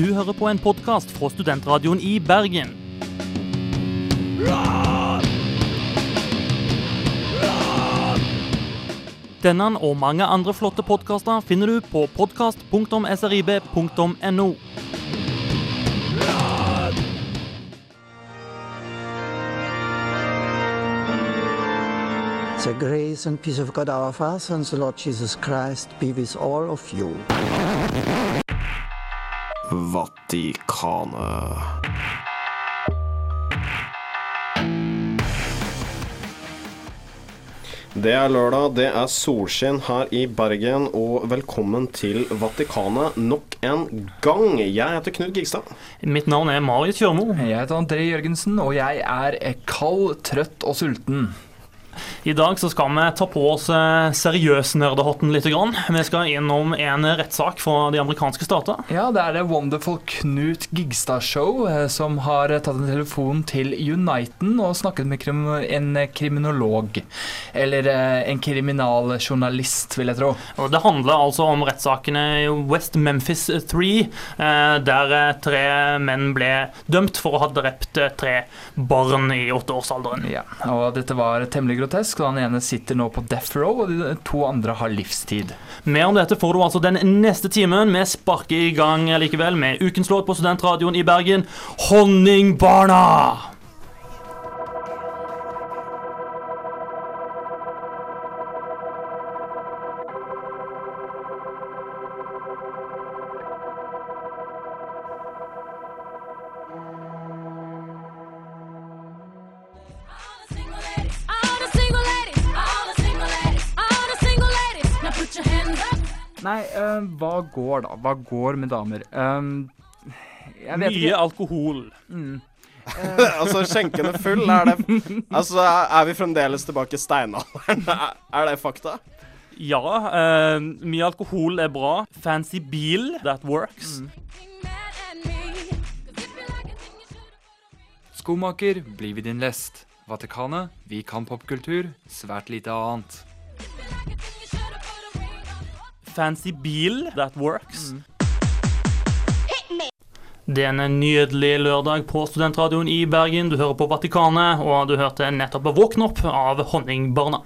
Du hører på en podkast fra studentradioen i Bergen. Denne og mange andre flotte podkaster finner du på podkast.srib.no. The grace and peace of God our Father and the Lord Jesus Christ be with all of you. Vatikanet. Det er lørdag, det er solskinn her i Bergen, og velkommen til Vatikanet nok en gang. Jeg heter Knut Gigstad. Mitt navn er Marit Kjørmo. Jeg heter André Jørgensen, og jeg er kald, trøtt og sulten. I dag så skal vi ta på oss eh, seriøsnerdehatten litt. Grann. Vi skal innom en rettssak fra de amerikanske stater. Ja, det er det Wonderful Knut Gigstad-show eh, som har tatt en telefon til Uniten og snakket med krim en kriminolog. Eller eh, en kriminaljournalist, vil jeg tro. Og det handler altså om rettssakene i West Memphis 3, eh, der eh, tre menn ble dømt for å ha drept eh, tre barn i åtteårsalderen. Ja, og dette var temmelig grotesk. Han ene sitter nå på death row, og de to andre har livstid. Mer om dette får du altså den neste timen. Vi sparker i gang likevel med ukens låt på studentradioen i Bergen, 'Honningbarna'. Nei, uh, hva går da? Hva går med damer? Um, jeg vet Mye ikke. alkohol. altså, skjenken er full, er det Altså, er vi fremdeles tilbake i steinalderen? Er- det fakta? Ja, Uh, mye alkohol er bra. Fancy bil, that works. A Skomaker, bli ved din lest. Vatikanet, vi kan popkultur, svært lite annet. Fancy bil, that works. Det er en nydelig lørdag på studentradioen i Bergen. Du hører på Vatikanet, og du hørte nettopp 'Våkn opp' av Honningbarna.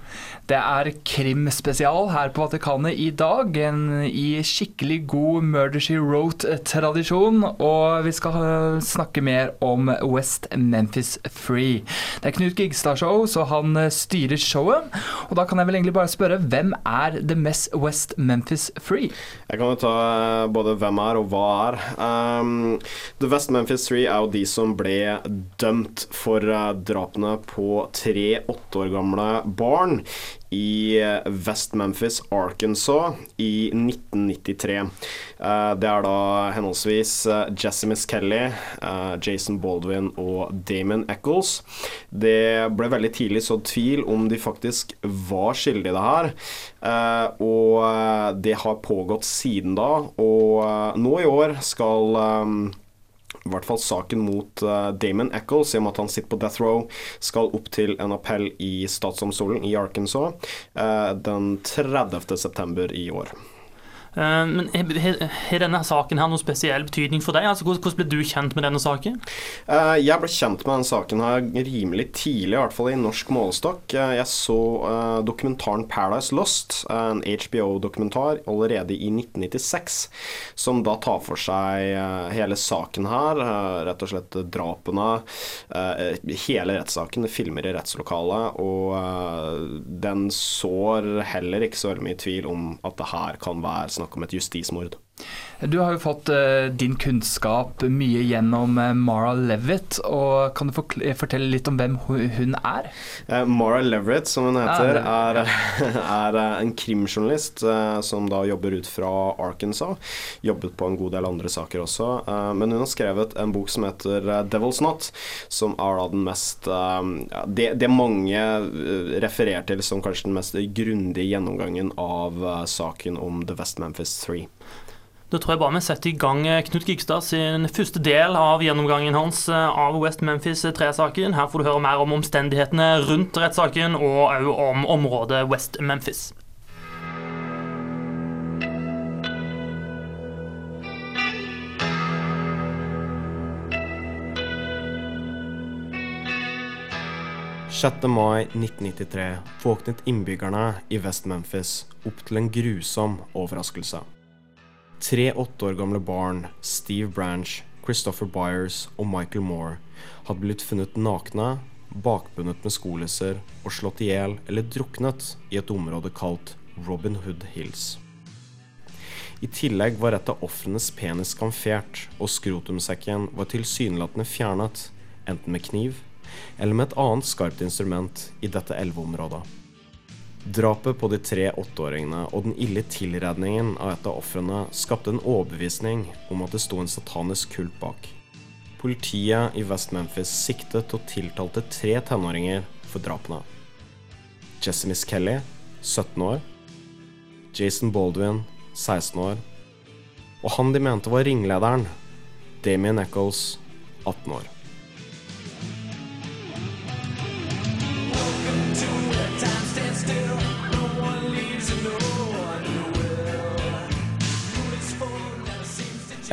Det er krimspesial her på Vatikanet i dag, en i skikkelig god Murder She Wrote-tradisjon, og vi skal snakke mer om West Memphis Free. Det er Knut Gigstad-show, så han øh, styrer showet, og da kan jeg vel egentlig bare spørre, hvem er The Mess West Memphis Free? Jeg kan jo ta eh, både hvem er og hva er. Um, The West Memphis Three er jo de som ble dømt for eh, drapene på tre åtte år gamle barn i eh, West Memphis, Arkansas i 1993. Eh, det er da henholdsvis Jesse Kelly, Jason Baldwin og Damon Eccles. Det ble veldig tidlig sådd tvil om de faktisk var skyldige i det her. Og det har pågått siden da, og nå i år skal i hvert fall saken mot eh, Damon Eccles, i og med at han sitter på death row, skal opp til en appell i statsdomstolen i Arkansas eh, den 30. september i år. Eh, Men har- denne saken her noen spesiell betydning for deg? Altså, hvordan ble du kjent med denne saken? Eh, Jeg ble kjent med denne saken her rimelig tidlig, i hvert fall i norsk målestokk. Eh, Jeg så dokumentaren 'Paradise Lost', en HBO-dokumentar, allerede i 1996, som da tar for seg hele saken her, rett og slett drapene, hele rettssaken, filmer i rettslokalet, og den sår heller ikke så veldig mye tvil om at det her kan være snakk om et justismord. Du har jo fått eh, din kunnskap mye gjennom eh, Mara Levitt, og kan du forkl- fortelle litt om hvem hun er? Eh, Mara Leverett, som hun heter, det- er, er eh, en krimjournalist eh, som da jobber ut fra Arkansas. Jobbet på en god del andre saker også. eh, men hun har skrevet en bok som heter eh, Devil's Not', som er da den mest eh, det, det mange eh, refererer til som kanskje den mest grundige gjennomgangen av eh, saken om The West Memphis Three. Da tror jeg bare vi setter i gang eh, Knut Gikstad sin første del av gjennomgangen hans eh, av West Memphis eh, 3-saken. Her får du høre mer om omstendighetene rundt rettssaken, og òg om området West Memphis. Den 6. mai 1993 våknet innbyggerne i West Memphis opp til en grusom overraskelse. Tre åtte år gamle barn, Steve Branch, Christopher Byers og Michael Moore, hadde blitt funnet nakne, bakbundet med skolisser og slått i hjel eller druknet i et område kalt Robin Hood Hills. I tillegg var et av ofrenes penis skamfert, og skrotumsekken var tilsynelatende fjernet, enten med kniv eller med et annet skarpt instrument i dette elveområdet. Drapet på de tre åtteåringene og den ille tilredningen av et av ofrene skapte en overbevisning om at det sto en satanisk kult bak. Politiet i West Memphis siktet og tiltalte tre tenåringer for drapene. Jesse Kelly, 17 år. Jason Baldwin, 16 år. Og han de mente var ringlederen, Damien Eccles, 18 år.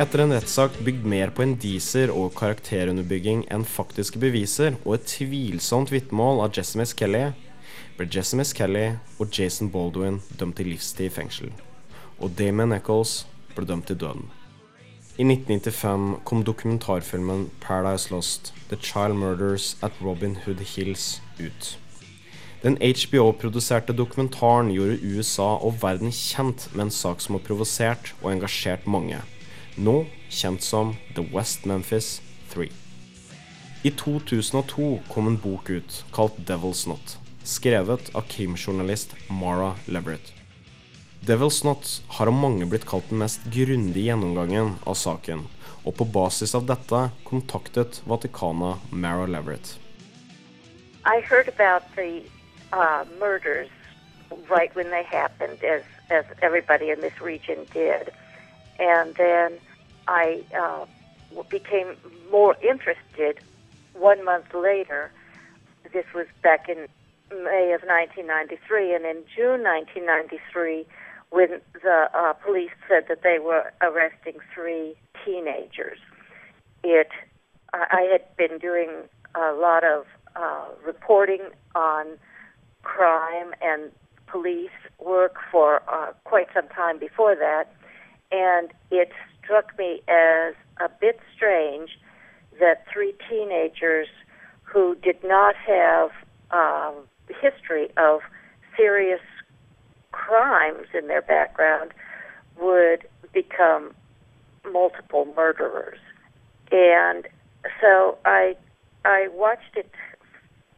Etter en rettssak bygd mer på indiser og karakterunderbygging enn faktiske beviser og et tvilsomt vitnemål av Jesse Kelly, ble Jesse Kelly og Jason Baldwin dømt til livstid i fengsel. Og Damon Eccles ble dømt til døden. I 1995 kom dokumentarfilmen 'Paradise Lost The Child Murders at Robin Hood Hills' ut. Den HBO-produserte dokumentaren gjorde USA og verden kjent med en sak som har provosert og engasjert mange nå kjent som The West Memphis 3. I 2002 kom en bok ut kalt Devil's Knot, skrevet av krimjournalist Mara Leverett. Devil's Knot har av mange blitt kalt den mest grundige gjennomgangen av saken, og på basis av dette kontaktet Vatikana Mara Leverett. I heard about the uh, murders right when they happened, as as everybody in this region did, and then I uh, became more interested. One month later, this was back in May of 1993, and in June 1993, when the uh, police said that they were arresting three teenagers, it I had been doing a lot of uh, reporting on crime and police work for uh, quite some time before that, and it struck me as a bit strange that three teenagers who did not have um, history of serious crimes in their background would become multiple murderers. And so I I watched it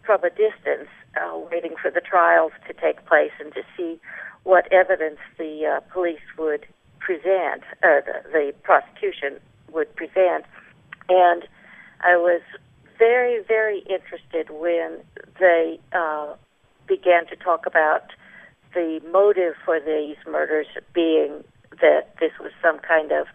from a distance, uh, waiting for the trials to take place and to see what evidence the uh, police would present, uh, the, the prosecution would present. And I was very, very interested when they uh, began to talk about the motive for these murders being that this was some kind of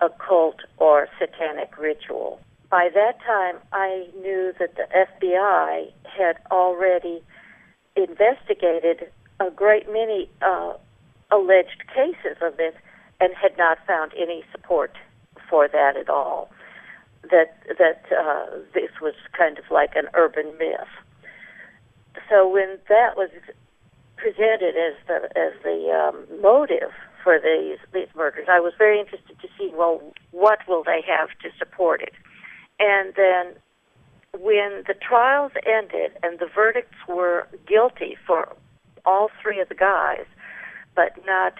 occult or satanic ritual. By that time, I knew that the FBI had already investigated a great many uh, alleged cases of this and had not found any support for that at all. That that uh, this was kind of like an urban myth. So when that was presented as the as the um, motive for these these murders, I was very interested to see well what will they have to support it, and then when the trials ended and the verdicts were guilty for all three of the guys, but not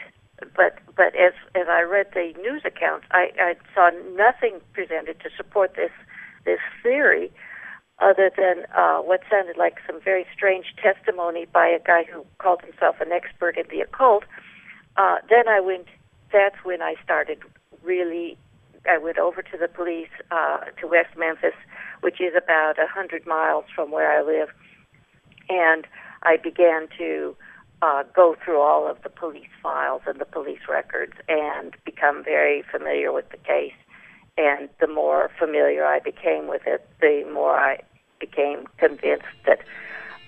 but but as as I read the news accounts, I, I saw nothing presented to support this this theory, other than uh, what sounded like some very strange testimony by a guy who called himself an expert in the occult. Uh, then I went. That's when I started really. I went over to the police uh, to West Memphis, which is about a hundred miles from where I live, and I began to uh, go through all of the police files and the police records and become very familiar with the case. And the more familiar I became with it, the more I became convinced that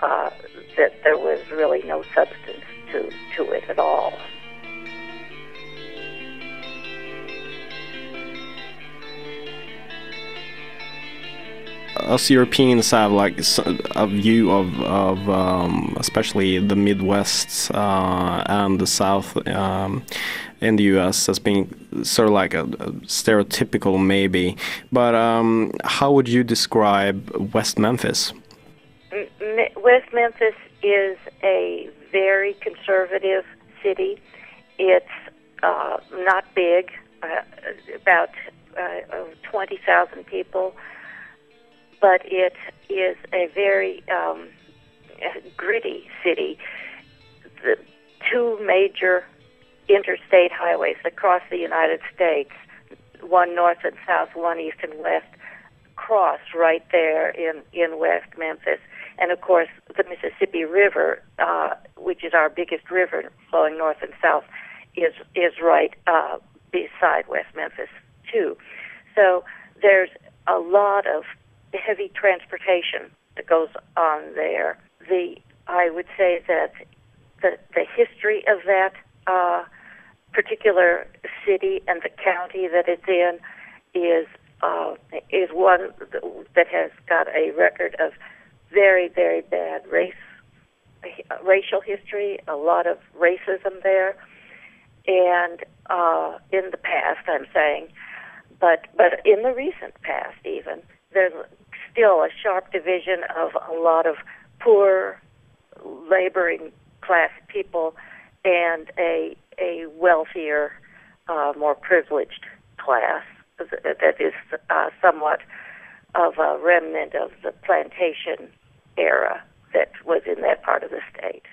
uh, that there was really no substance to to it at all. Us Europeans have like a view of of um, especially the Midwest uh, and the South um, in the U.S. as being sort of like a, a stereotypical maybe, but um, how would you describe West Memphis? West Memphis is a very conservative city. It's uh, not big, uh, about uh, 20,000 people, but it is a very um, gritty city. The two major interstate highways that cross the United States, one north and south, one east and west, cross right there in, in West Memphis. And of course, the Mississippi River, uh, which is our biggest river flowing north and south, is is right uh, beside West Memphis too. So there's a lot of heavy transportation that goes on there. The I would say that the the history of that uh, particular city and the county that it's in is uh, is one that has got a record of very very bad race racial history, a lot of racism there, and uh, in the past, I'm saying, but but in the recent past, even there's still a sharp division of a lot of poor laboring class people and a a wealthier, uh, more privileged class that is uh, somewhat of a remnant of the plantation era that was in that part of the state.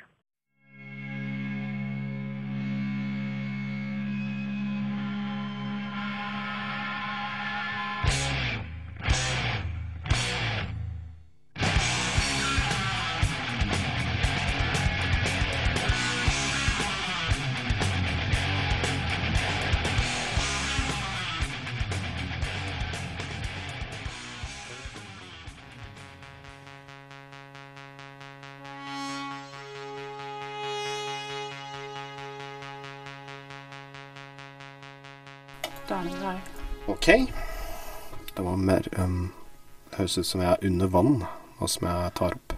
Det høres ut som jeg er under vann, og som jeg tar opp.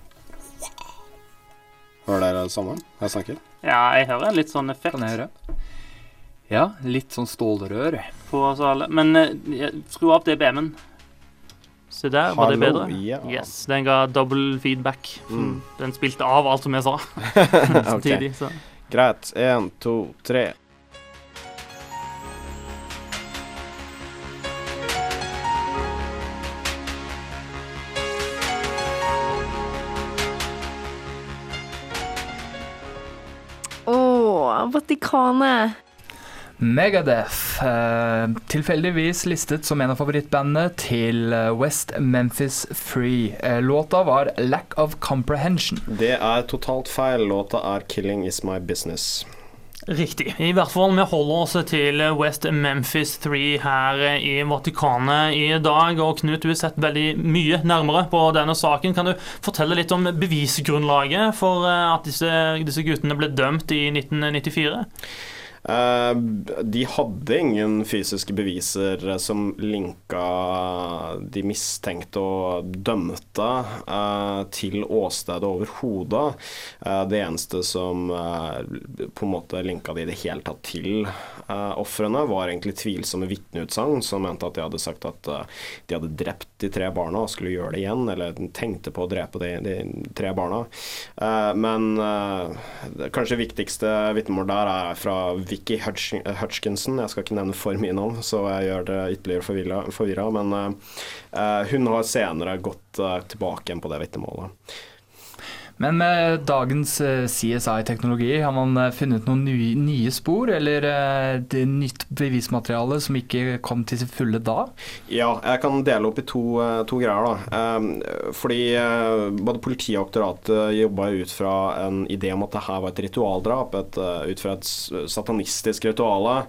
Hører dere det samme jeg snakker? Ja, jeg hører en litt sånn effekt Kan jeg høre? Ja, litt sånn stålrør. på oss alle. Men eh, skru opp DBM-en. Se der, var det Hallo, bedre? ja. Yes, den ga double feedback. Mm. Den spilte av alt som jeg sa samtidig. Så. Greit. Én, to, tre. Vatikanet. Megadeth, eh, tilfeldigvis listet som en av favorittbandene til eh, West Memphis Free. Eh, låta var 'Lack of Comprehension'. Det er totalt feil. Låta er 'Killing Is My Business'. Riktig. I hvert fall vi holder oss til West Memphis 3 her i Vatikanet i dag. Og Knut, du har sett veldig mye nærmere på denne saken. Kan du fortelle litt om bevisgrunnlaget for eh, at disse, disse guttene ble dømt i 1994? Eh, de hadde ingen fysiske beviser som linka de mistenkte og dømte eh, til åstedet overhodet. Eh, det eneste som på en måte linka de i det hele tatt til ofrene, var egentlig tvilsomme vitneutsagn som mente at de hadde sagt at de hadde drept de tre barna og skulle gjøre det igjen, eller tenkte på å drepe de, de tre barna. Men kanskje viktigste vitnemål der er fra Vicky Hutchinson. Jeg skal ikke nevne for mye navn, så jeg gjør det ytterligere forvirra. Men eh, eh, hun har senere gått eh, tilbake igjen på det vitnemålet. Men med dagens eh, CSI-teknologi, har man eh, funnet noen nye, nye spor, eller eh, det nytt bevismateriale som ikke kom til sin fulle da? Ja, jeg kan dele opp i to, to greier, da. Eh, fordi både politiet og aktoratet jobba ut fra en idé om at det her var et ritualdrap. Et, ut fra et satanistisk rituale.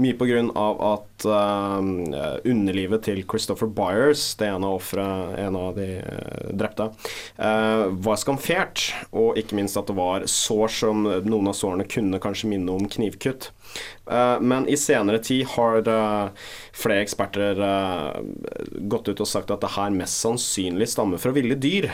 Mye på grunn av at eh, underlivet til Christopher Byers, det ene offeret, en av de drepte, var skamfert. Infisert, og ikke minst at det var sår som noen av sårene kunne kanskje minne om knivkutt. Eh, Men i senere tid har eh, flere eksperter eh, gått ut og sagt at det her mest sannsynlig stammer fra ville dyr.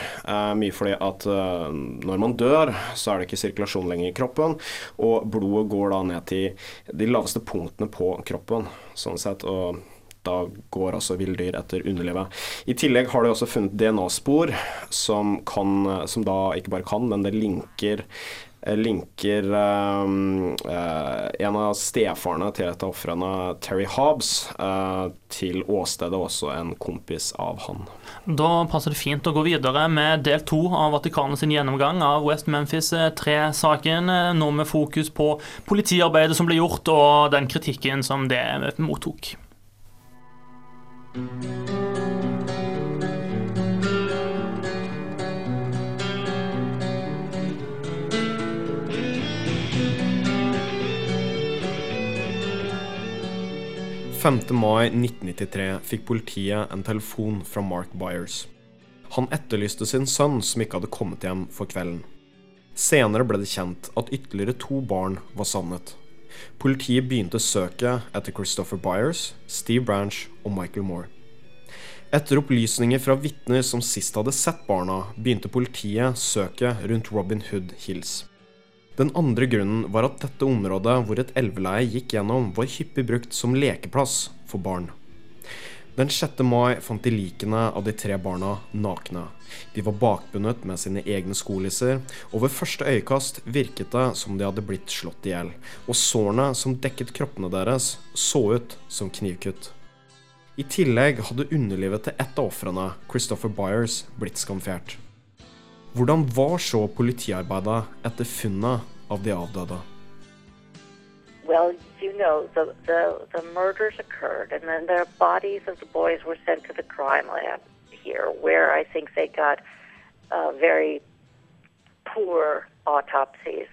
Mye fordi at når man dør, så er det ikke sirkulasjon lenger i kroppen, og blodet går da ned til de laveste punktene på kroppen, sånn sett. og da går altså villdyr etter underlivet. I tillegg har de også funnet DNA-spor som, kan- som da ikke bare kan, men det linker linker um, uh, en av stefarene til et av ofrene, Terry Hobbs, uh, til åstedet, også en kompis av han. Da passer det fint å gå videre med del to av Vatikanet gjennomgang av West Memphis 3-saken, nå med fokus på politiarbeidet som ble gjort, og den kritikken som det mottok. 5. mai 1993 fikk politiet en telefon fra Mark Byers. Han etterlyste sin sønn som ikke hadde kommet hjem for kvelden. Senere ble det kjent at ytterligere to barn var savnet. Politiet begynte søket etter Christopher Byers, Steve Branch og Michael Moore. Etter opplysninger fra vitner som sist hadde sett barna, begynte politiet søket rundt Robin Hood Hills. Den andre grunnen var at dette området hvor et elveleie gikk gjennom, var hyppig brukt som lekeplass for barn. Den 6. mai fant de likene av de tre barna nakne. De var bakbundet med sine egne skolisser, og ved første øyekast virket det som de hadde blitt slått i hjel, og sårene som dekket kroppene deres, så ut som knivkutt. I tillegg hadde underlivet til ett av ofrene, Christopher Byers, blitt skamfert. Hvordan var så politiarbeidet etter funnet av de avdøde? Well, you know, the, the, the murders occurred, and then the bodies of the boys were sent to the crime lab here, where I think they got uh, very poor autopsies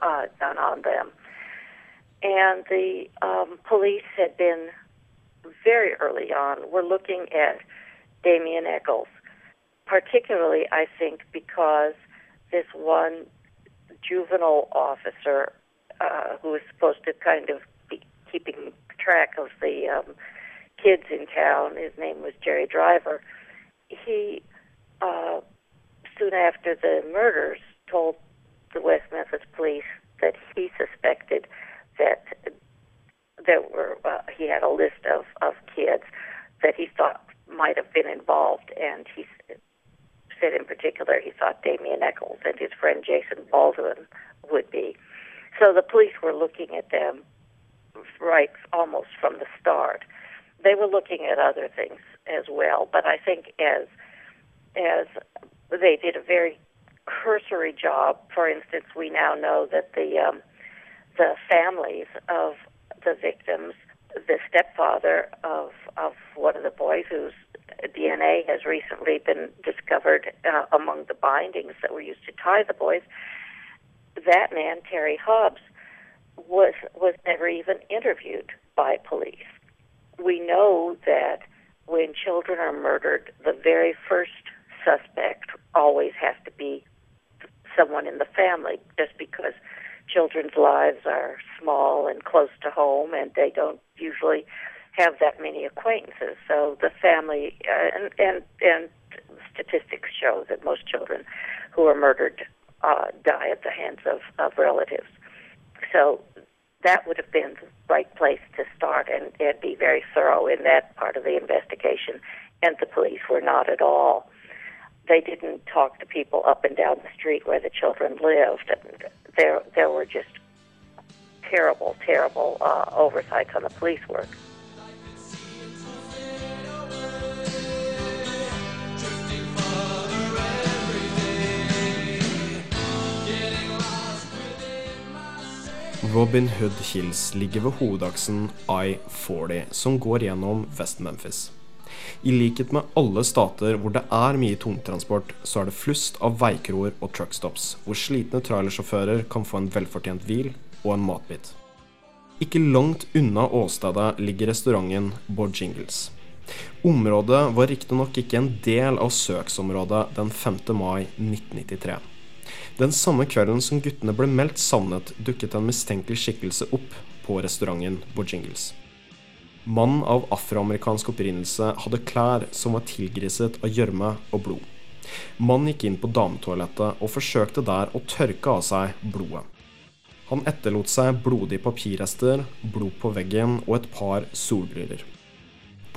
uh, done on them. And the um, police had been very early on, were looking at Damien Eccles, particularly, I think, because this one juvenile officer uh, who was supposed to kind of be keeping track of the um, kids in town. His name was Jerry Driver. He, uh, soon after the murders, told the West Memphis police that he suspected that there were uh, he had a list of of kids that he thought might have been involved, and he said in particular he thought Damien Eccles and his friend Jason Baldwin would be. So the police were looking at them right almost from the start. They were looking at other things as well, but I think as as they did a very cursory job. For instance, we now know that the um, the families of the victims, the stepfather of of one of the boys whose DNA has recently been discovered uh, among the bindings that were used to tie the boys. That man, Terry Hobbs, was was never even interviewed by police. We know that when children are murdered, the very first suspect always has to be someone in the family, just because children's lives are small and close to home, and they don't usually have that many acquaintances. So the family uh, and and and statistics show that most children who are murdered uh, die at the hands of, of relatives. So that would have been the right place to start and, and be very thorough in that part of the investigation. And the police were not at all. They didn't talk to people up and down the street where the children lived. And there, there were just terrible, terrible uh, oversights on the police work. Robin Hood Hills ligger ved hovedaksen I-40, som går gjennom Vest-Memphis. I likhet med alle stater hvor det er mye tungtransport, så er det flust av veikroer og truckstops, hvor slitne trailersjåfører kan få en velfortjent hvil og en matbit. Ikke langt unna åstedet ligger restauranten Bojingles. Området var riktignok ikke en del av søksområdet den 5. mai 1993. Den samme kvelden som guttene ble meldt savnet, dukket en mistenkelig skikkelse opp på restauranten Bojingles. Mannen av afroamerikansk opprinnelse hadde klær som var tilgriset av gjørme og blod. Mannen gikk inn på dametoalettet og forsøkte der å tørke av seg blodet. Han etterlot seg blodige papirrester, blod på veggen og et par solbriller.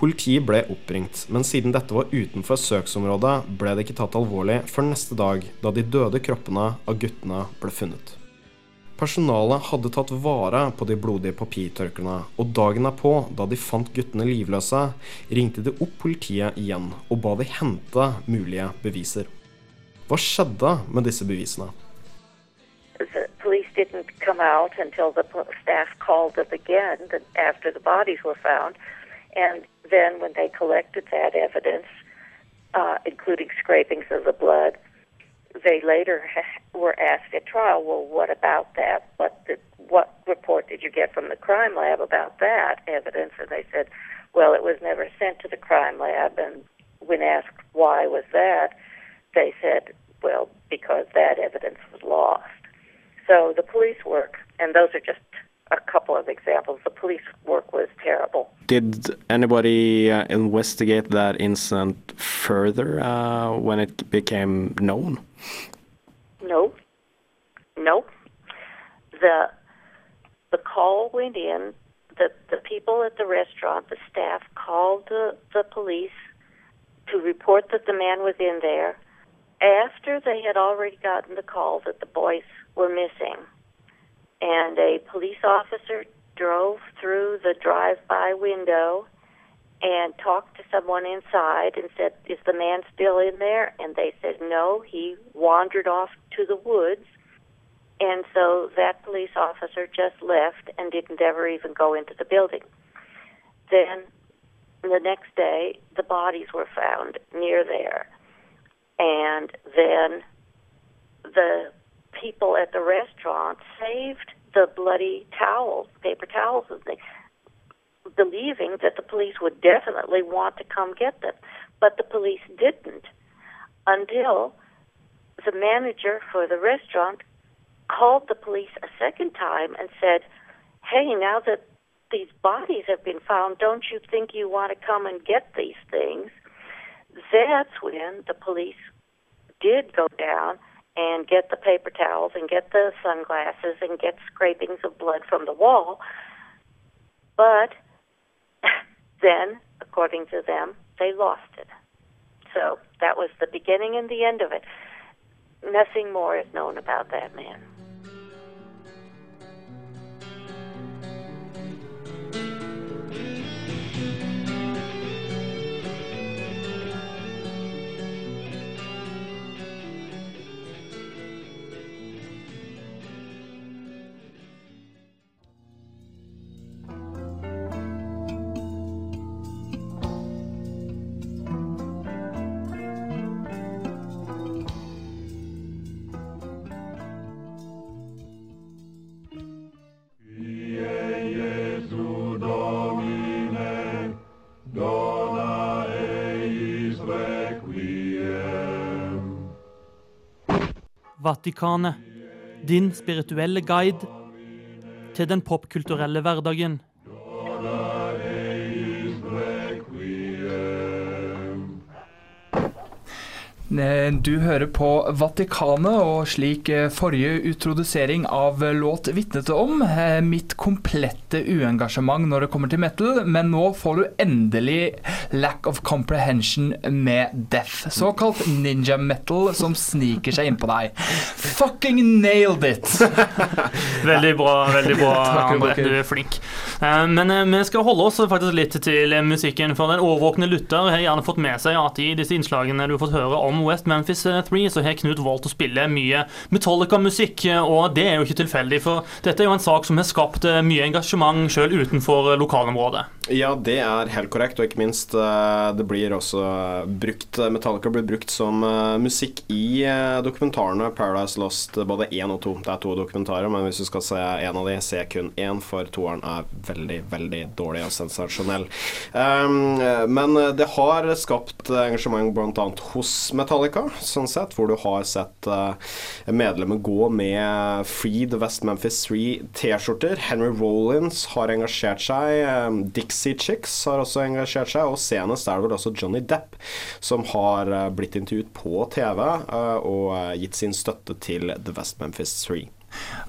Politiet ble oppringt, men siden dette var utenfor søksområdet, ble det ikke tatt alvorlig før neste dag, da de døde kroppene av guttene ble funnet. Personalet hadde tatt vare på de blodige papirtørkerne, og dagen derpå, da de fant guttene livløse, ringte de opp politiet igjen og ba de hente mulige beviser. Hva skjedde med disse bevisene? police didn't come out until the staff called them again after the bodies. And then when they collected that evidence, uh, including scrapings of the blood, they later ha- were asked at trial, well, what about that? What, did, what report did you get from the crime lab about that evidence? And they said, well, it was never sent to the crime lab. And when asked why was that, they said, well, because that evidence was lost. So the police work, and those are just a couple of examples. The police work was terrible. Did anybody uh, investigate that incident further uh, when it became known? No, no. The the call went in. The the people at the restaurant, the staff called the the police to report that the man was in there. After they had already gotten the call that the boys were missing, and a police officer drove through the drive-by window and talked to someone inside and said, "Is the man still in there?" And they said, "No, he wandered off to the woods." And so that police officer just left and didn't ever even go into the building. Then the next day, the bodies were found near there. And then the people at the restaurant saved the bloody towels, paper towels, and things, believing that the police would definitely want to come get them. But the police didn't until the manager for the restaurant called the police a second time and said, Hey, now that these bodies have been found, don't you think you want to come and get these things? That's when the police did go down and get the paper towels and get the sunglasses and get scrapings of blood from the wall. But then, according to them, they lost it. So that was the beginning and the end of it. Nothing more is known about that man. Vatikanet. Din spirituelle guide til den popkulturelle hverdagen. Du hører på Vatikanet, og slik eh, forrige utrodusering av eh, låt vitnet om, eh, mitt komplette uengasjement når det kommer til metal, men nå får du endelig lack of comprehension med death. Såkalt ninja metal som sniker seg innpå deg. Fucking nailed it! Veldig bra, veldig bra, André. Du er flink. Eh, Men eh, vi skal holde oss faktisk litt til musikken, for den overvåkne lytter har gjerne fått med seg at i disse innslagene du har fått høre om West Memphis 3, så har Knut valgt å spille mye Metallica-musikk, eh, og det er jo ikke tilfeldig, for dette er jo en sak som har skapt eh, mye engasjement sjøl utenfor eh, lokalområdet. Ja, det er helt korrekt, og ikke minst eh, det blir også brukt Metallica blir brukt som eh, musikk i eh, dokumentarene Paradise Lost, eh, både én og to. Det er to dokumentarer, men hvis du skal se en av de, se kun én, for toeren er veldig, veldig dårlig og sensasjonell. Um, eh, men eh, det har skapt engasjement bl.a. hos Metallica Metallica, sånn sett, hvor du har sett uh, medlemmer gå med Free the West Memphis 3-T-skjorter. Henry Rollins har engasjert seg. Um, Dixie Chicks har også engasjert seg. Og senest er det vel også Johnny Depp som har uh, blitt intervjuet på TV og gitt sin støtte til The West Memphis 3.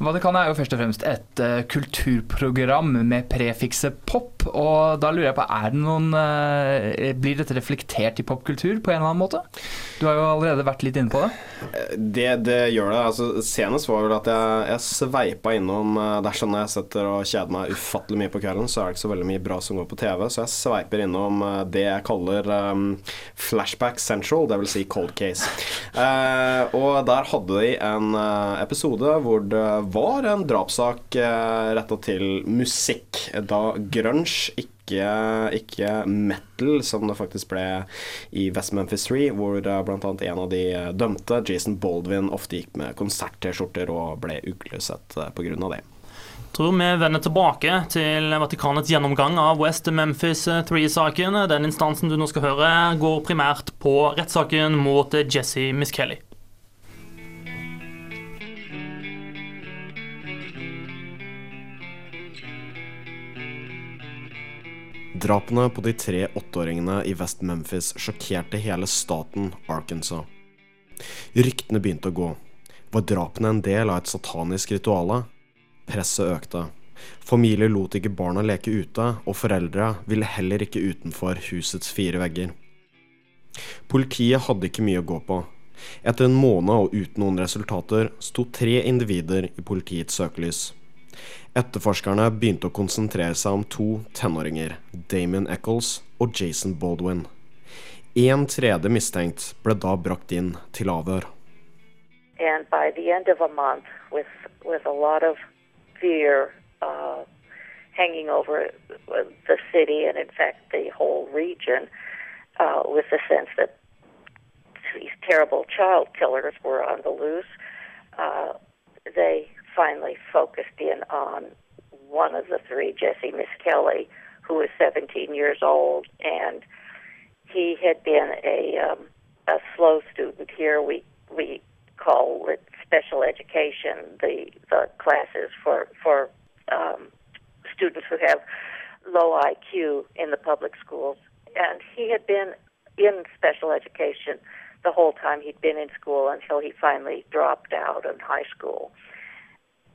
Vatikanet er jo først og fremst et kulturprogram med prefikset pop. Og da lurer jeg på, er det noen uh, Blir dette reflektert i popkultur på en eller annen måte? Du har jo allerede vært litt inne på det. Det, det gjør det. Altså, senest var vel at jeg, jeg sveipa innom uh, Det er jeg sitter og kjeder meg ufattelig mye på kvelden, så er det ikke så veldig mye bra som går på TV. Så jeg sveiper innom det jeg kaller um, Flashback Central, dvs. Si cold case. og der hadde de en episode hvor det var en drapssak uh, retta til musikk. Da grunge, ikke, ikke, metal, som det faktisk ble i West Memphis 3, hvor bl.a. en av de dømte, Jason Baldwin, ofte gikk med konsert-T-skjorter og ble uglesett eh, pga. det. Tror vi vender tilbake til Vatikanets gjennomgang av West Memphis 3-saken. Den instansen du nå skal høre, går primært på rettssaken mot Jesse Miss. Drapene på de tre åtteåringene i West Memphis sjokkerte hele staten Arkansas. Ryktene begynte å gå. Var drapene en del av et satanisk rituale? Presset økte. Familier lot ikke barna leke ute, og foreldre ville heller ikke utenfor husets fire vegger. Politiet hadde ikke mye å gå på. Etter en måned og uten noen resultater sto tre individer i politiets søkelys. Etterforskerne begynte å konsentrere seg om to tenåringer, Damon Eccles og Jason Baldwin. En tredje mistenkt ble da brakt inn til avhør. And by the end of a month, with with a lot of fear uh, hanging over the city and in fact the whole region, uh, with the sense that these terrible child killers were on the loose, uh, they finally focused in on one of the three, Jesse Miss Kelly, who was 17 years old, and he had been a um, a slow student here. We we call it special education, the the classes for for um, students who have low IQ in the public schools, and he had been in special education the whole time he'd been in school until he finally dropped out in high school.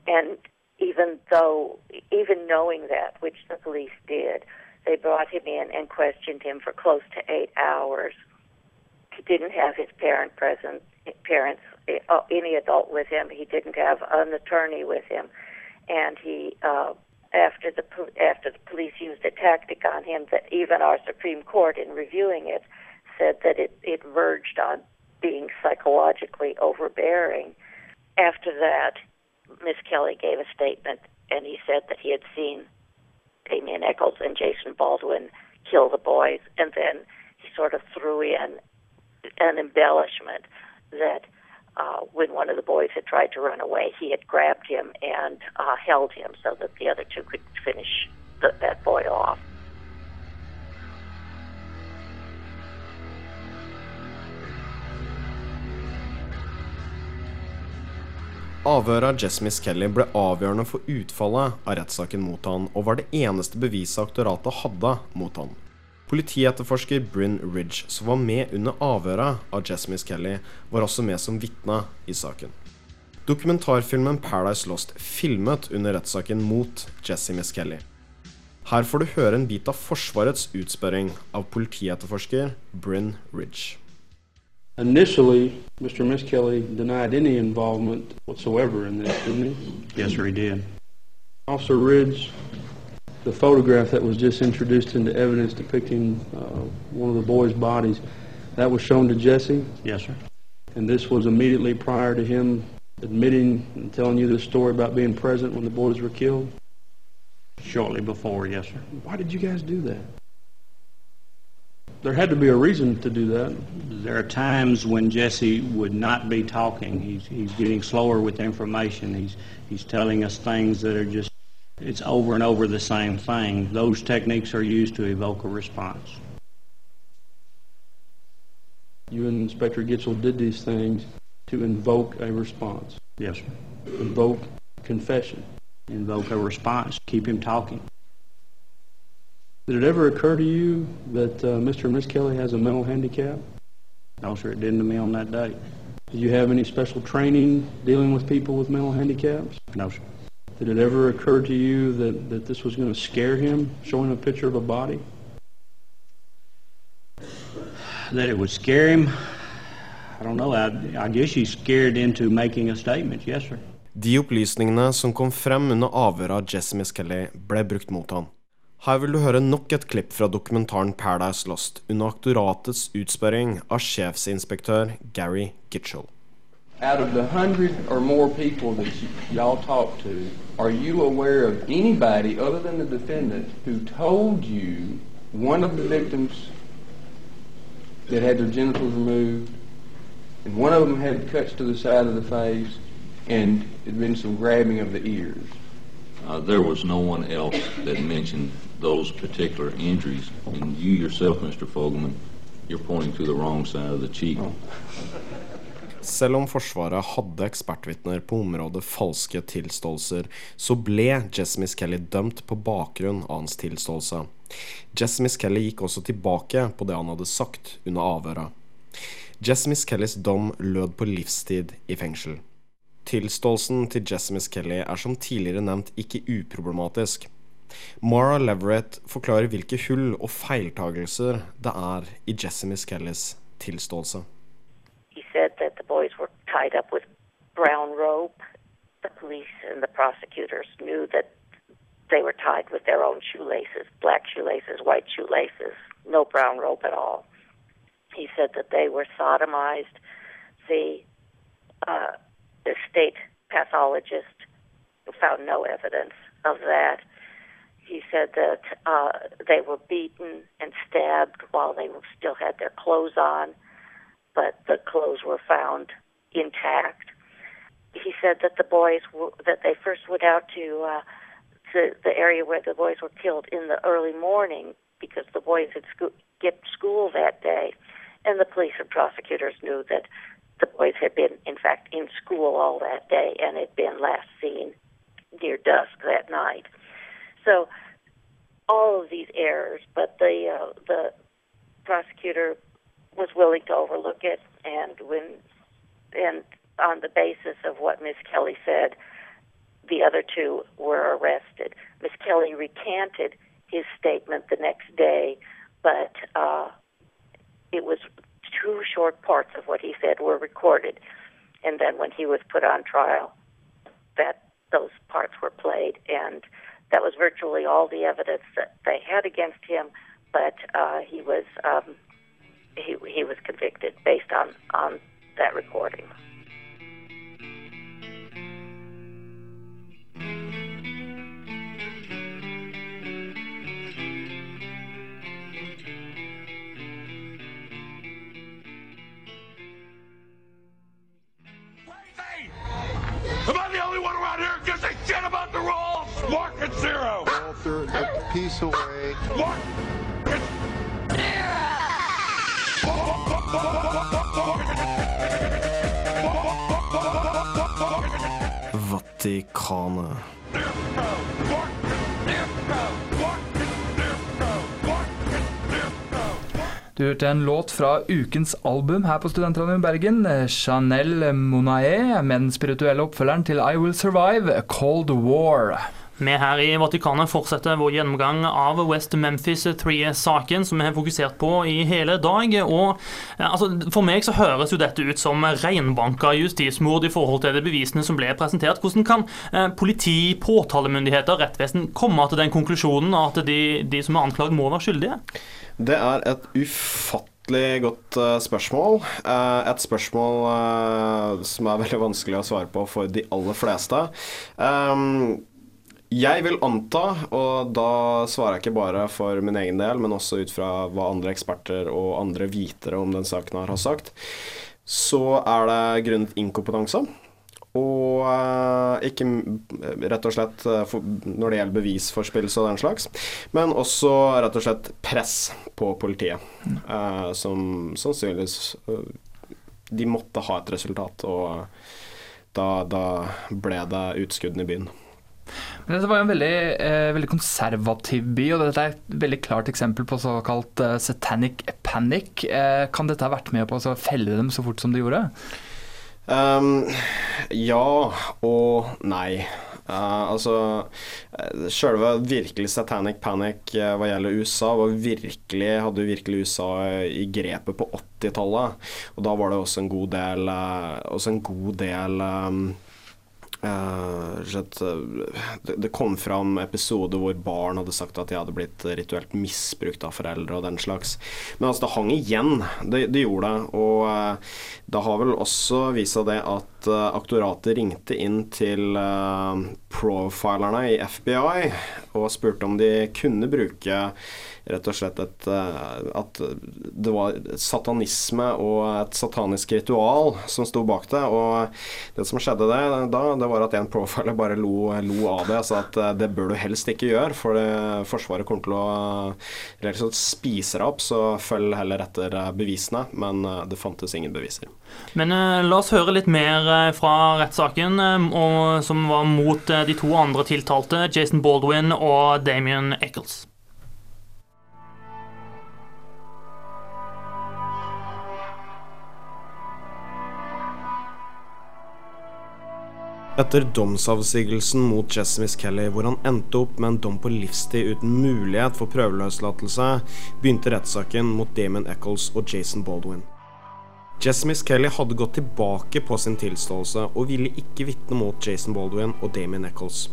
And even though, even knowing that, which the police did, they brought him in and questioned him for close to eight hours. He didn't have his parent present, parents, uh, any adult with him. He didn't have an attorney with him, and he, uh, after the after the police used a tactic on him that even our Supreme Court, in reviewing it, said that it it verged on being psychologically overbearing. After that, Miss Kelly gave a statement, and he said that he had seen Damien Eccles and Jason Baldwin kill the boys, and then he sort of threw in an embellishment that uh, when one of the boys had tried to run away, he had grabbed him and uh, held him so that the other two could finish the, that boy off. Avhøret av Jessmis Kelly ble avgjørende for utfallet av rettssaken mot han, og var det eneste beviset aktoratet hadde mot han. Politietterforsker Bryn Ridge, som var med under avhøret av Jessmis Kelly, var også med som vitne i saken. Dokumentarfilmen Paradise Lost filmet under rettssaken mot Jesse Miss Kelly. Her får du høre en bit av Forsvarets utspørring av politietterforsker Bryn Ridge. Initially, Mr. Miss Kelly denied any involvement whatsoever in this, didn't he? Yes, sir, he did. Officer Ridge, the photograph that was just introduced into evidence depicting uh, one of the boys' bodies, that was shown to Jesse, Yes, sir. and this was immediately prior to him admitting and telling you the story about being present when the boys were killed. Shortly before, yes, sir. Why did you guys do that? There had to be a reason to do that. There are times when Jesse would not be talking. He's, he's getting slower with information. He's, he's telling us things that are just, it's over and over the same thing. Those techniques are used to evoke a response. You and Inspector Gitchell did these things to invoke a response, Yes, sir. invoke confession. Invoke a response, keep him talking. Did it ever occur to you that uh, Mr. and Miss Kelly has a mental handicap? No, sir, it didn't to me on that day. Did you have any special training dealing with people with mental handicaps? No, sir. Did it ever occur to you that, that this was going to scare him, showing a picture of a body? That it would scare him, I don't know. I, I guess he's scared into making a statement. Yes, sir. De opplysningene som kom frem under avhøret av Jesse Miss Kelly, ble brukt mot han. Her vil du høre nok et klipp fra dokumentaren Paradise Lost under aktoratets utspørring av sjefsinspektør Gary Gitchell. Out of the hundred or more people that y'all talked to, are you aware of anybody other than the defendant who told you one of the victims that had their genitals removed, and one of them had cuts to the side of the face, and had been some grabbing of the ears? Uh, there was no one else that mentioned those particular injuries. And you yourself, Mr. Fogelman, you're pointing to the wrong side of the cheek. Selv om Forsvaret hadde ekspertvitner på området falske tilståelser, så ble Miss Kelly dømt på bakgrunn av hans tilståelse. Miss Kelly gikk også tilbake på det han hadde sagt under avhøret. Miss Kellys dom lød på livstid i fengsel. Tilståelsen til Miss Kelly er som tidligere nevnt ikke uproblematisk. Mara Leverett forklarer hvilke hull og feiltagelser det er i Jesse Miss Kellys tilståelse. He said that the boys were tied up with brown rope. The police and the prosecutors knew that they were tied with their own shoelaces, black shoelaces, white shoelaces, no brown rope at all. He said that they were sodomized. The, uh, the state pathologist found no evidence of that. He said that uh, they were beaten and stabbed while they still had their clothes on but the clothes were found intact. He said that the boys were, that they first went out to uh, to the area where the boys were killed in the early morning because the boys had sco- skipped school that day, and the police and prosecutors knew that the boys had been, in fact, in school all that day and had been last seen near dusk that night. So all of these errors, but the uh, the prosecutor was willing to overlook it, and when and on the basis of what Miss Kelly said, the other two were arrested. Miss Kelly recanted his statement the next day, but uh, it was two short parts of what he said were recorded, and then when he was put on trial, that those parts were played, and that was virtually all the evidence that they had against him. But uh, he was um, he he was convicted based on on that recording. Arthur the piece away. Vatikanet. Du hørte en låt fra ukens album her på Studentradioen Bergen. Chanel Monae med den spirituelle oppfølgeren til I Will Survive, Cold War. Vi her i Vatikanet fortsetter vår gjennomgang av West Memphis 3-saken, som vi har fokusert på i hele dag. Og eh, altså, For meg så høres jo dette ut som reinbanka justismord i forhold til de bevisene som ble presentert. Hvordan kan eh, politi, påtalemyndigheter, rettvesen komme til den konklusjonen at de, de som er anklaget, må være skyldige? Det er et ufattelig godt eh, spørsmål. Eh, et spørsmål eh, som er veldig vanskelig å svare på for de aller fleste. Um, jeg vil anta, og da svarer jeg ikke bare for min egen del, men også ut fra hva andre eksperter og andre vitere om den saken har sagt, så er det grunnet inkompetanse. Og eh, ikke rett og slett eh, når det gjelder bevisforspillelse og den slags, men også rett og slett press på politiet, eh, som sannsynligvis De måtte ha et resultat, og da, da ble det utskuddene i byen. Men dette var jo en veldig, eh, veldig konservativ by, og dette er et veldig klart eksempel på såkalt eh, satanic panic. Eh, kan dette ha vært med på å felle dem så fort som det gjorde? Ehm, ja og nei. Uh, altså uh, Sjølve virkelig satanic panic uh, hva gjelder USA, var virkelig, hadde virkelig USA i grepet på 80-tallet. Og da var det også en god del uh, en god del Eh, eh, det, det kom fram episoder hvor barn hadde sagt at de hadde blitt rituelt misbrukt av foreldre og den slags. Men altså, det hang igjen. Det, det gjorde det. Og eh, det har vel også vist seg det at eh, aktoratet ringte inn til eh, profilerne i FBI og spurte om de kunne bruke rett og slett et eh, At det var satanisme og et satanisk ritual som sto bak det. Og det som skjedde det, da, det var at en profiler bare lo, lo av det og sa at eh, det bør du helst ikke gjøre, for Forsvaret kommer til å eh, rett spise deg opp, så følg heller etter bevisene. Men det fantes ingen beviser. Men la oss høre litt mer fra rettssaken, som var mot de to andre tiltalte, Jason Baldwin og Damien Eccles. Etter domsavsigelsen mot Jessimis Kelly, hvor han endte opp med en dom på livstid uten mulighet for prøveløslatelse, begynte rettssaken mot Damon Eccles og Jason Baldwin. Jessimis Kelly hadde gått tilbake på sin tilståelse og ville ikke vitne mot Jason Baldwin og Damon Eccles.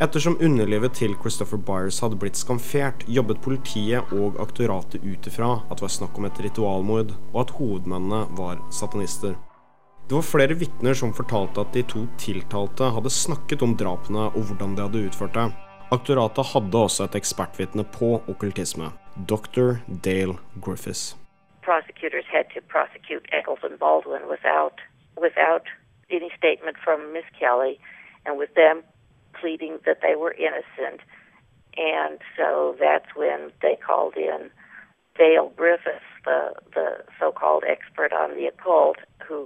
Ettersom underlivet til Christopher Byers hadde blitt skamfert, jobbet politiet og aktoratet ut ifra at det var snakk om et ritualmord, og at hovedmennene var satanister. Det var flere vitner som fortalte at de to tiltalte hadde snakket om drapene og hvordan de hadde utført det. Aktoratet hadde også et ekspertvitne på okkultisme, dr. Dale Griffiths. prosecutors had to prosecute Eccles and Baldwin without without any statement from Miss Kelly, and with them pleading that they were innocent. And so that's when they called in Dale Griffiths, the the so-called expert on the occult, who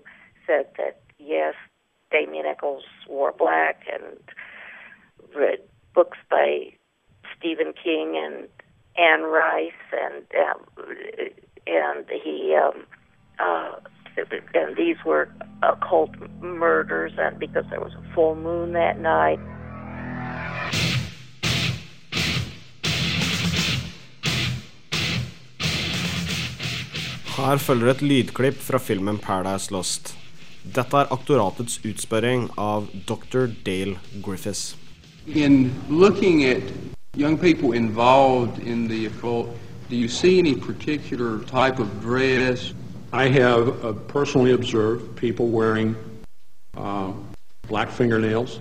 said that yes, Damien Eccles wore black and read books by Stephen King and Anne Rice, and um, and he um, uh, and these were occult murders, and because there was a full moon that night. Her følger et lydklipp fra filmen Paradise Lost. Dette er aktoratets utspørring av dr. Dale Griffiths. In looking at young people involved in the occult, do you see any particular type of dress? I have uh, personally observed people wearing uh, black fingernails,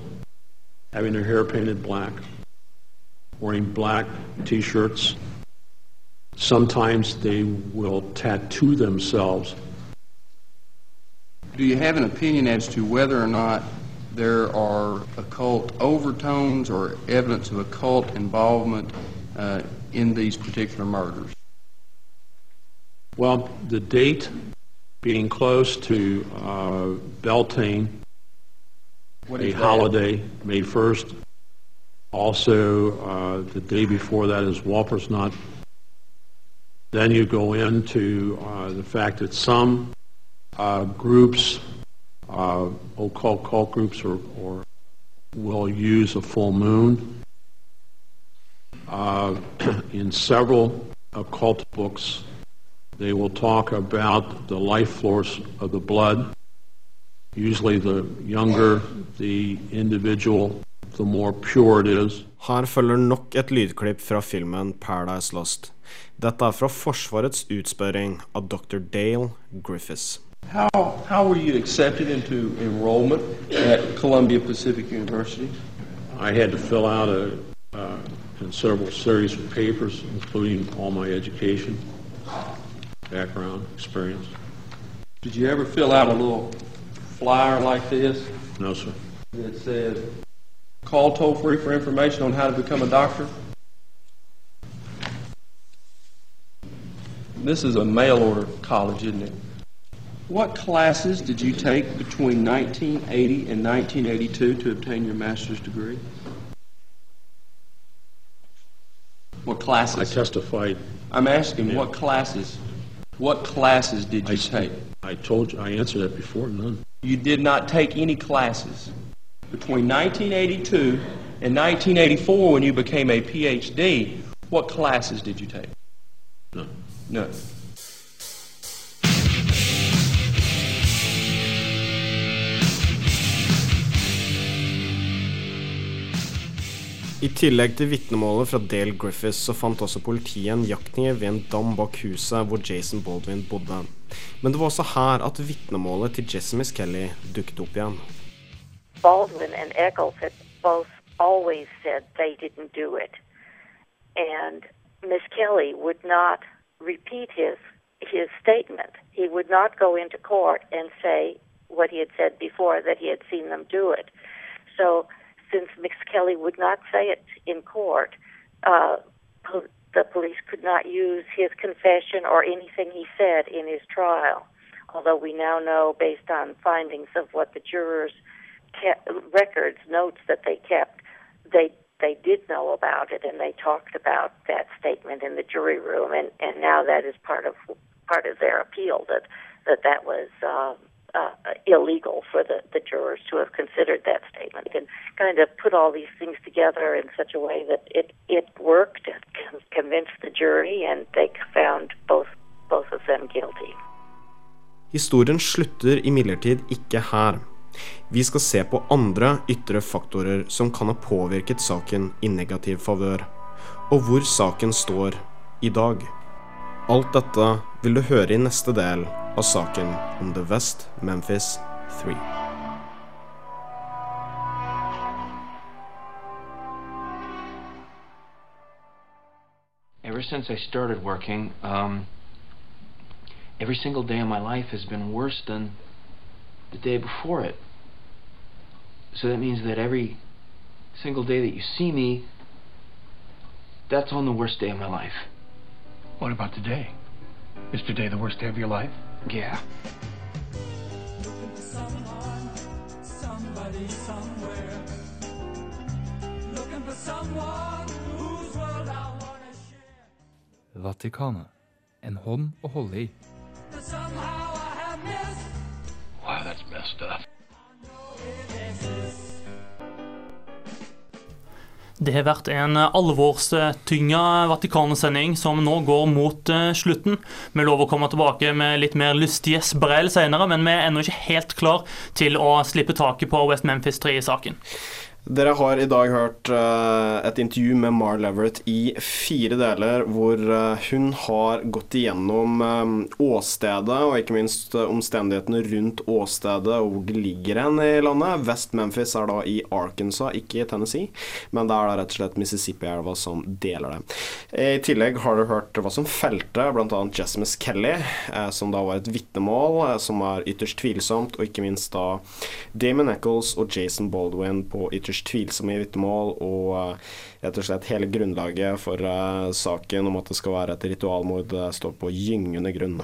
having their hair painted black, wearing black T-shirts. Sometimes they will tattoo themselves. Do you have an opinion as to whether or not there are occult overtones or evidence of occult involvement uh, in these particular murders? Well, the date being close to uh, Beltane, What a that? holiday, May 1st. Also, uh, the day before that is Walpersnot. Then you go into uh, the fact that some uh, groups, uh, occult cult groups, or, or will use a full moon. Uh, in several occult books, they will talk about the life force of the blood. Usually, the younger the individual, the more pure it is. Her følger nok et lydklipp fra filmen Paradise Lost. Dette er fra Forsvarets utspørring av dr. Dale Griffiths. How, how were you accepted into enrollment at Columbia Pacific University? I had to fill out a uh, considerable series of papers, including all my education, background, experience. Did you ever fill out a little flyer like this? No, sir. that said, call toll free for information on how to become a doctor? This is a mail order college, isn't it? What classes did you take between 1980 and 1982 to obtain your master's degree? What classes? I testified. I'm asking, Yeah. what classes? What classes did you take? I told you, I answered that before, none. You did not take any classes. Between 1982 and 1984, when you became a PhD, what classes did you take? No. No. I tillegg til vitnemålet fra Dale Griffiths så fant også politiet en jaktkniv ved en dam bak huset hvor Jason Baldwin bodde. Men det var også her at vitnemålet til Jessimis Kelly dukket opp igjen. Baldwin and Eccles had both always said they didn't do it. And Miss Kelly would not repeat his his statement. He would not go into court and say what he had said before that he had seen them do it. So since Miss Kelly would not say it in court, uh, po- the police could not use his confession or anything he said in his trial. Although we now know, based on findings of what the jurors kept, records, notes that they kept, they they did know about it and they talked about that statement in the jury room, and and now that is part of part of their appeal that that that was. Uh, uh, illegal for the, the jurors to have considered that statement and kind of put all these things together in such a way that it, it worked, it con- convinced the jury, and they found both both of them guilty. Historien slutter imidlertid ikke her. Vi skal se på andre ytre faktorer som kan ha påvirket saken i negativ favør, og hvor saken står i dag. Alt dette vil du høre i neste del av saken om The West Memphis 3. Ever since I started working, um, every single day of my life has been worse than the day before it. So that means that every single day that you see me, that's on the worst day of my life. What about today? Is today the worst day of your life? Yeah. Somebody somewhere looking for someone whose world I wanna share. Vatikanet. En hånd å holde i. That somehow I have missed. Wow, that's messed up. Det har vært en alvorstynga Vatikanet-sending som nå går mot eh, slutten. Vi lover å komme tilbake med litt mer lystige sprell senere, men vi er ennå ikke helt klar til å slippe taket på West Memphis 3-saken. Dere har i dag hørt uh, et intervju med Mar Leverett i fire deler, hvor uh, hun har gått igjennom um, åstedet, og ikke minst uh, omstendighetene rundt åstedet, og hvor det ligger hen i landet. West Memphis er da i Arkansas, ikke i Tennessee, men det er da rett og slett Mississippi-elva som deler det. I tillegg har du hørt hva som felte bl.a. Jessimus Kelly, som da var et vitnemål, som er ytterst tvilsomt, og ikke minst da Damon Eccles og Jason Baldwin på ytterst tvilsomme vitnemål, og eh, rett og slett hele grunnlaget for eh, saken om at det skal være et ritualmord eh, står på gyngende grunn.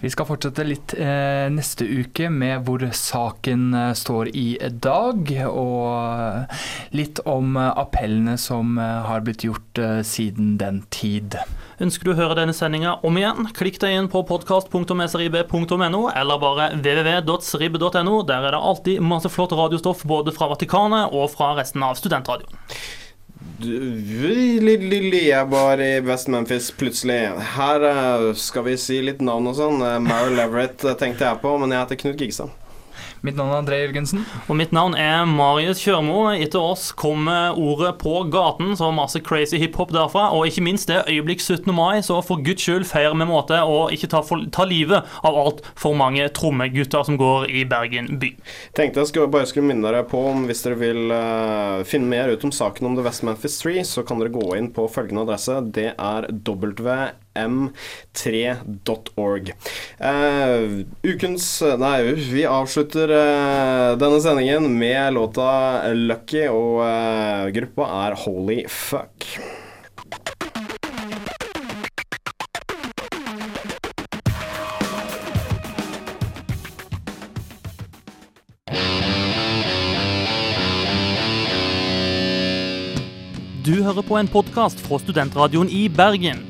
Vi skal fortsette litt eh, neste uke med hvor saken eh, står i dag, og eh, litt om eh, appellene som har blitt gjort eh, siden den tid. Ønsker du å høre denne sendinga om igjen? Klikk deg inn på podkast.srib.no, eller bare www.srib.no. Der er det alltid masse flott radiostoff både fra Vatikanet og fra resten av studentradioen. Jeg var i West Memphis plutselig. Her eh, skal vi si litt navn og sånn. Meryl Leverett eh, tenkte jeg på, men jeg heter Knut Gigstad. Mitt navn er André Jørgensen. Og mitt navn er Marius Kjørmo. Etter oss kommer ordet på gaten, så masse crazy hiphop derfra. Og ikke minst det øyeblikk 17. mai, så for guds skyld feir med måte og ikke ta, for, ta livet av altfor mange trommegutter som går i Bergen by. Tenkte jeg skulle, bare skulle minne dere på om hvis dere vil uh, finne mer ut om saken om The West Memphis Tree, så kan dere gå inn på følgende adresse. Det er westm3.org. Uh, ukens Nei, vi avslutter uh, denne sendingen med låta 'Lucky', og uh, gruppa er Holy Fuck. Du hører på en podkast fra Studentradioen i Bergen.